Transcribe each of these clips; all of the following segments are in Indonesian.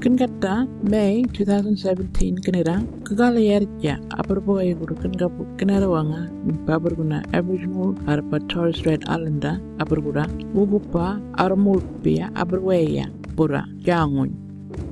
Kan kata May 2017 kenera kegala yarja apar boy guru kan gapu kenara wanga babar guna Aboriginal arpa Torres Strait Islander apar gura ugupa armulpia apar weya pura jangun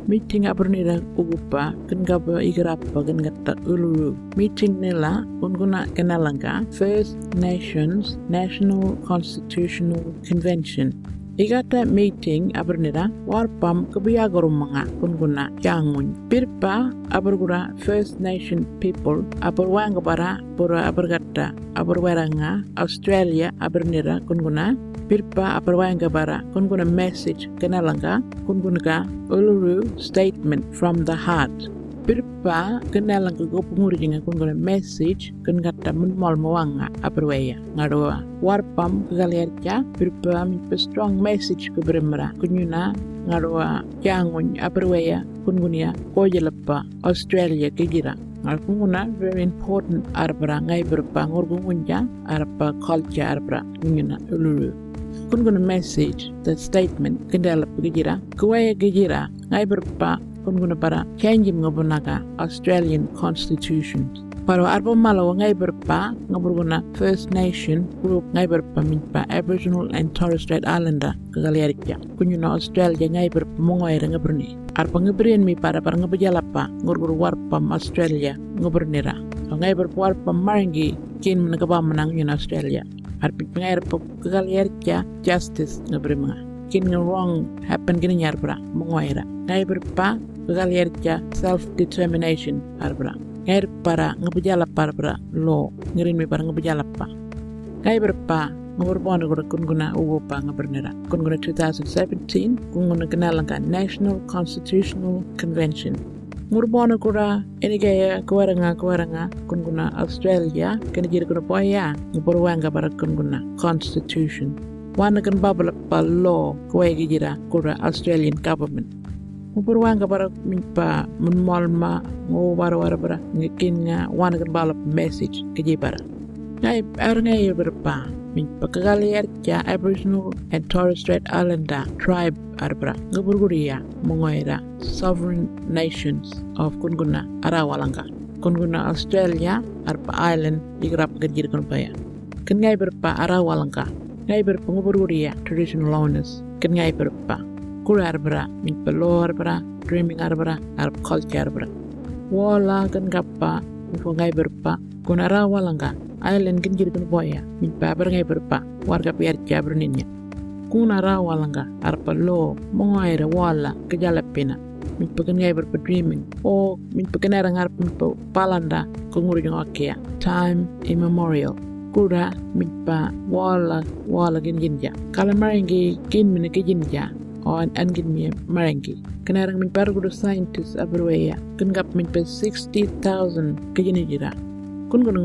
meeting apar nira ugupa kan gapa igrapa kan gata ululu. Meeting nila kun guna kenalanga First Nations National Constitutional Convention Igata meeting abernira warpam kebiagarum mga kunguna jangun. Pirpa abergura First Nation people aberwang bara pura abergata aberweranga Australia abernira kunguna pirpa aberwang bara kunguna message kenalanga kunguna uluru statement from the heart pirpa kenalang ke go pengurjinga kun gona message kun kata mun mal mawanga aperweya ngadoa warpam kegalerja pirpa mi strong message ke beremra kunyuna ngadoa jangun aperweya kun gunia ko jeleppa australia ke gira Ngakunguna very important. Arbra ngai berpa ngurgungunja arpa culture arbra kunyuna ululu kun gona message the statement. Kendala pegijira kuwaya gejira ngai berpa kun guna para changing ngabunaga Australian Constitution. Para arbo malo ngai berpa ngaburguna First Nation group ngai berpa minpa Aboriginal and Torres Strait Islander kagaliarikya. Kunyuna Australia ngai berpa mongoy ngaburni. Arpa ngabrian mi para para ngabajalapa ngurgur warpam Australia ngaburnira. Ngai berpa warpam maringi kin menagaba menang Australia. Arpa ngai berpa kagaliarikya justice ngabrimanga. Kin wrong happen gini nyarbra mongoyra. Ngai berpa galerja self-determination arbra. Ngair para ngabujala para lo ngirin mi para ngabujala pa. Ngai berpa ngorbona gura kun guna ugo pa ngabernera. Kun guna 2017 kun guna kenalan ka National Constitutional Convention. Ngurbona gura ini gaya kuaranga kun guna Australia kena jiri guna poya ngurwanga kun guna Constitution. Wana kan babala pa law kuwa jira gura Australian government. Uburwanga bara minpa mun molma ngo bara bara bara ngikin nga wana kan bala message keji bara ngai ar ngai berpa minpa kagali ja aboriginal and torres strait islander tribe arbra ngaburguria mongoira sovereign nations of kunguna arawalanga. Kunguna australia arpa island igrap gajir kun paya kan berpa arawalanga ngai berpa ngaburguria traditional owners. Kan ngai berpa kul arbra min pelo arbra dreaming arbra arb culture arbra wala kan gappa min fo ngai berpa kun ara walanga island jiri kun boya min pa ber ngai berpa warga pier jabr ninya kun ara walanga arpa lo mongaire wala kejala pina. Min pakan ngai berpa dreaming. O min pakan ara ngarp min pa palanda ko nguri jong akia time immemorial kuda min pa wala wala gin jinja kala maringi kin min ke jinja on angin mi marangi kenarang min pargudo scientist abruya kun gap min pe 60000 kejini jira. Kun kun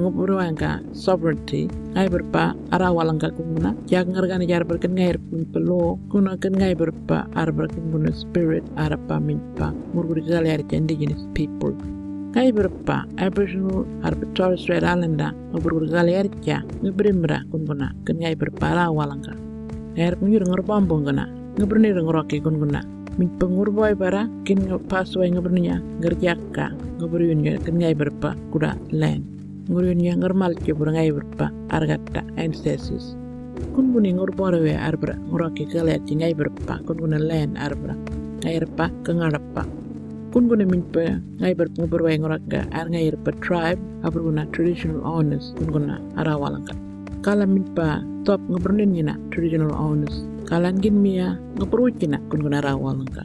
sovereignty. Ngai berpa ara walanga kumuna jak ngargana jar berken ngai pun pelo kuna kan ngai berpa ar berken spirit arapa min pa murguri gali ar indigenous people ngai berpa aboriginal ar Torres Strait Islander murguri gali ar ja ngibrimra kun guna ngai berpa ara walanga Air pun yur ngorbambong gana ngabrni ngroki gun guna min pengur boy bara kin pasway ngabrninya ngerjaka ngabruyunya kin ngai berpa kuda len nguruyunya ngermal ke bur ngai berpa argata ancestors kun buni ngur bora we arbra ngroki kale ci ngai berpa kun guna len arbra ngai berpa guna ngur we ngoraka ar ngai berpa tribe abruna traditional owners kun guna arawalangka kala min pa top ngabrnin na traditional owners. Kalan gin mia ngaparuchina kun guna rawal ka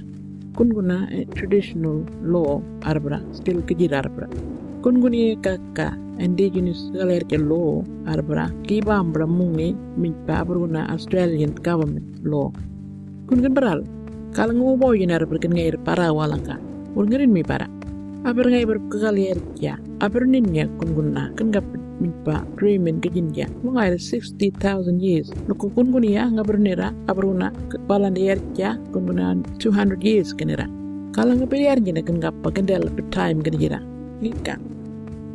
kun guna eh, traditional law arbra still kejir arbra. Kun guni kaka indigenous galer ke law arbra ki bambra mungi pa guna australian government law. Kun gan beral. Kala ngubo yin arbra kan ngair para walanga un ngarin mi para. Aber ngai ber kagaler ya aber ninnya kun guna kan gap mipa dreamin ke jinja mengair 60,000 years. Loko kun kun ya nga bernera der ya kun guna 200 years kenera kala nga beriar jina gappa kendel be time jira. Nika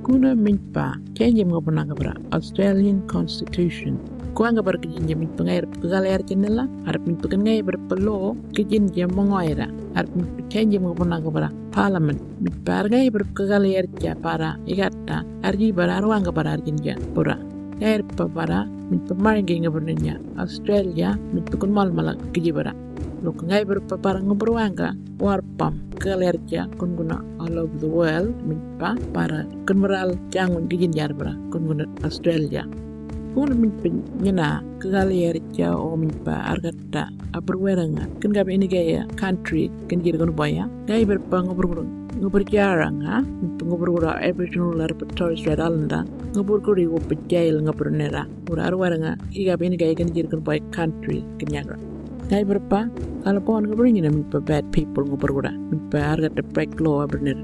kuna mipa kenjem nga buna kabra Australian Constitution kuanga bar kijinja mi pengair pegala yar chenela arap mi pengai berpelo kijinja mongoira arap mi pengai mo puna bara parliament. Berpegala yar cha para igatta arji bara arwanga bara arjinja pura Air para mi pemaringi ngabarnya Australia mi pekun mal malak kijibara Lok ngai berpapara ngobrwanga warpam kelerja kun guna all over the world pa para kenmeral jangun kijin jarbara kun guna Australia kun min nyana kelerja o pa argata aberweranga kun gab ini gaya country kun jir kun boya ngai berpa ngobrwanga ngobrjaranga ngobrwura Aboriginal lar Torres Strait Islander ngobrguri wo pejail ngobrnera ura arwaranga iga bini gaya kun jir kun boy country kenyagra ngai berpa kalau pohon ngebring ina mi bad people ngobrol gura mi pa arga de break law abernir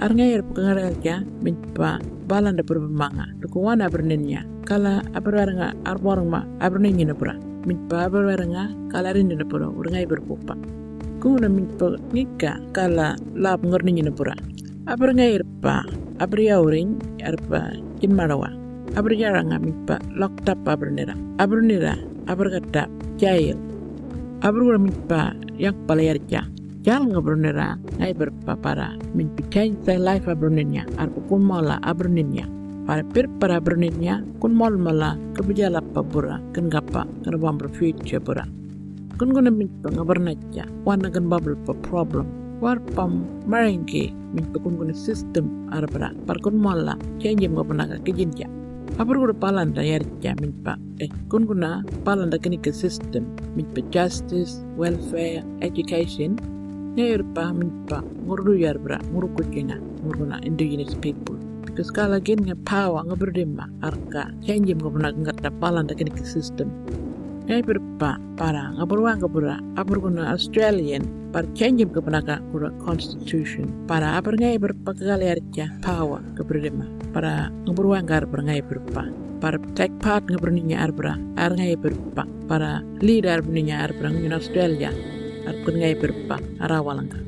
ar ngai er pengar ya mi pa balan de berbemanga de kuwana abernirnya kala aberwaranga ar borong ma abernin ina pura mi pa aberwaranga kala rin ina pura ur ngai berpupa. Kuna mi pa nika kala lab ngorni ina pura aber ngai er pa aber yauring er pa kin marawa aber jaranga mi pa locked up abernira abernira aber kata jail min pa yak palayarja jal nga brunera ay berpapara min pitay sa life abrunenya ar kun mala abrunenya para pir para abrunenya kun mol mala kabijala pabura kan gapa kan bambra future bura kun guna min pa nga barnaja wana kan bubble pa problem. War pam maringi min pa kun guna system arbra par kun mala change nga panaga kijinja. Apurgura palanda yarja minpa eh kunguna palanda kinika system. Minpa justice, welfare, education nirpa minpa ngurdu yarbra nguru kucina nguruna indigenous people. Because kala gin nga power nga berdima arka. Change nga puna ngata palanda kinika system. Ngai berpa para nga berwa nga bura apurguna Australian. Par change nga puna ka kura constitution. Para apur ngai berpa kagala yarja power nga berdima para ngaburwa ngar per ngai berpa para take part ngaburninya arbra ar ngai berpa para lead arbninya arbra ngi Australia ar kun ngai berpa arawalanga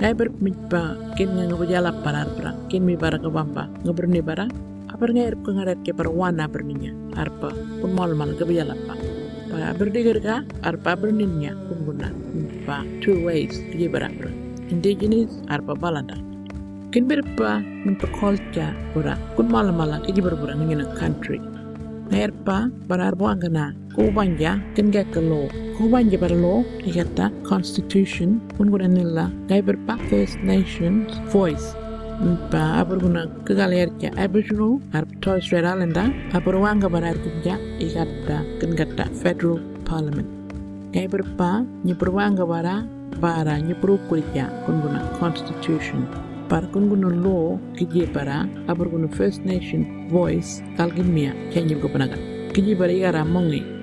ngai berpa kin nga ngabujala para arbra kin mi bara ka bamba ngaburni bara apar ngai erp ngaret ke par wana berninya. Arpa kun mal mal ngabujala pa. Para berdigar ka arpa berninya kun guna. Pa two ways di bara indigenous arpa balanda kin berpa minta culture ora. Kun mala mala kiji berbura ngina country nerpa barar buangana ku banja kin ga kalo ku banja barlo igata constitution kun guna nilla gai berpa first nations voice. Pa aburguna kegalerja aboriginal ar Torres Strait Islander aburwanga barar kinja igata kin gata federal parliament. Gai berpa nyiburwanga bara bara nyiburu kurja kun guna constitution para kun gunu law kiji para abar gunu First Nation voice kalgin mia change ko panaga kiji para igara mongi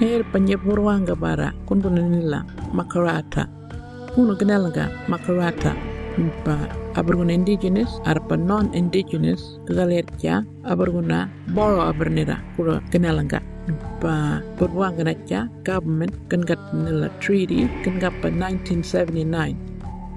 her para kun gunu nila makarata. Kuno kinalaga makarata. Pa abar gunu indigenous arpa non indigenous kagalerja abar guna boro abar nira kuro kinalaga pa purwanga nacha government kan gat nila treaty kan pa 1979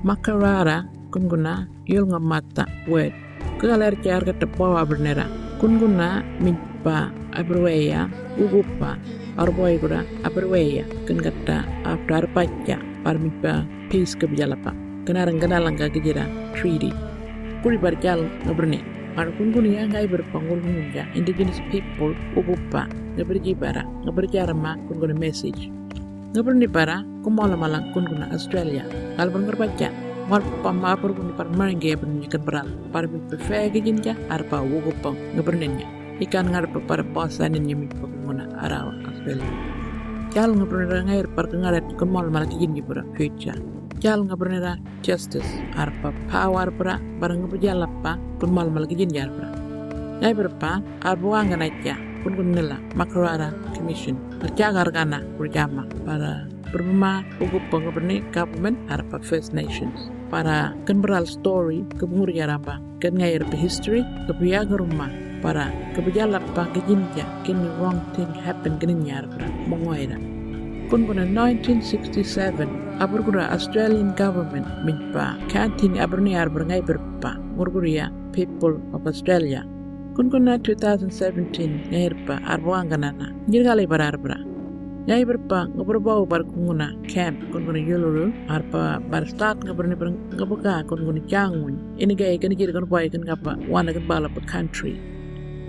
makarata kunguna yulnga mata wet. Kaler char ka tapawa bernera kunguna minpa aberweya ugupa arboy kan kata after pacha par minpa peace ke bijalapa kenarang kenalang ka kejira treaty kuri barjal ngaberne Mar kunguni yang ngai berpanggul ngunja indigenous people ugupa ngaberjibara ngaberjarama kunguna message. Ngaberni para kumala malang kunguna Australia. Kalbar ngerbaca war pamma par guni par marange par nyikan beral par bi pefege jinja ar pa wugo pang ngabernenya ikan ngar pa par bosan ni mi pa arawa asbel jal ngabernera ngair par ngaret kon mal mal kijin gi pura future jal ngabernera justice ar pa power barang ngabjala pa kon mal mal kijin jar pura ngai berpa ar buanga naja kun kun nila makarara commission terjagar kana berjama para berbama ugu pengoperni government harap First Nations para kan beral story kebungur yaramba kan ngair pe history kebiaga rumah para kebejala pa kejinja kin wrong thing happen kinin nyar para mongoira kuna 1967 aburgura Australian government minpa kanting aburni ar berngai berpa murguria people of Australia. Kun kun na 2017 ngair pa arbuanga nana jirgale barar bra Yai berpa bau bar kunguna camp kun kun yuluru arpa bar start ngabur ni bar ngabuka kun kun changun ini gay kan jir kan boy kan ngapa wana kan bala pa country.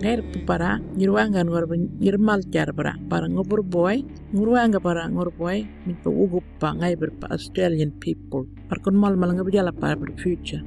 Ngair para nyirwanga ngor nyirmal jar bara para ngobur boy ngurwanga para ngor boy min pa ugup pa ngai berpa Australian people. Par kun mal mal ngabjala para future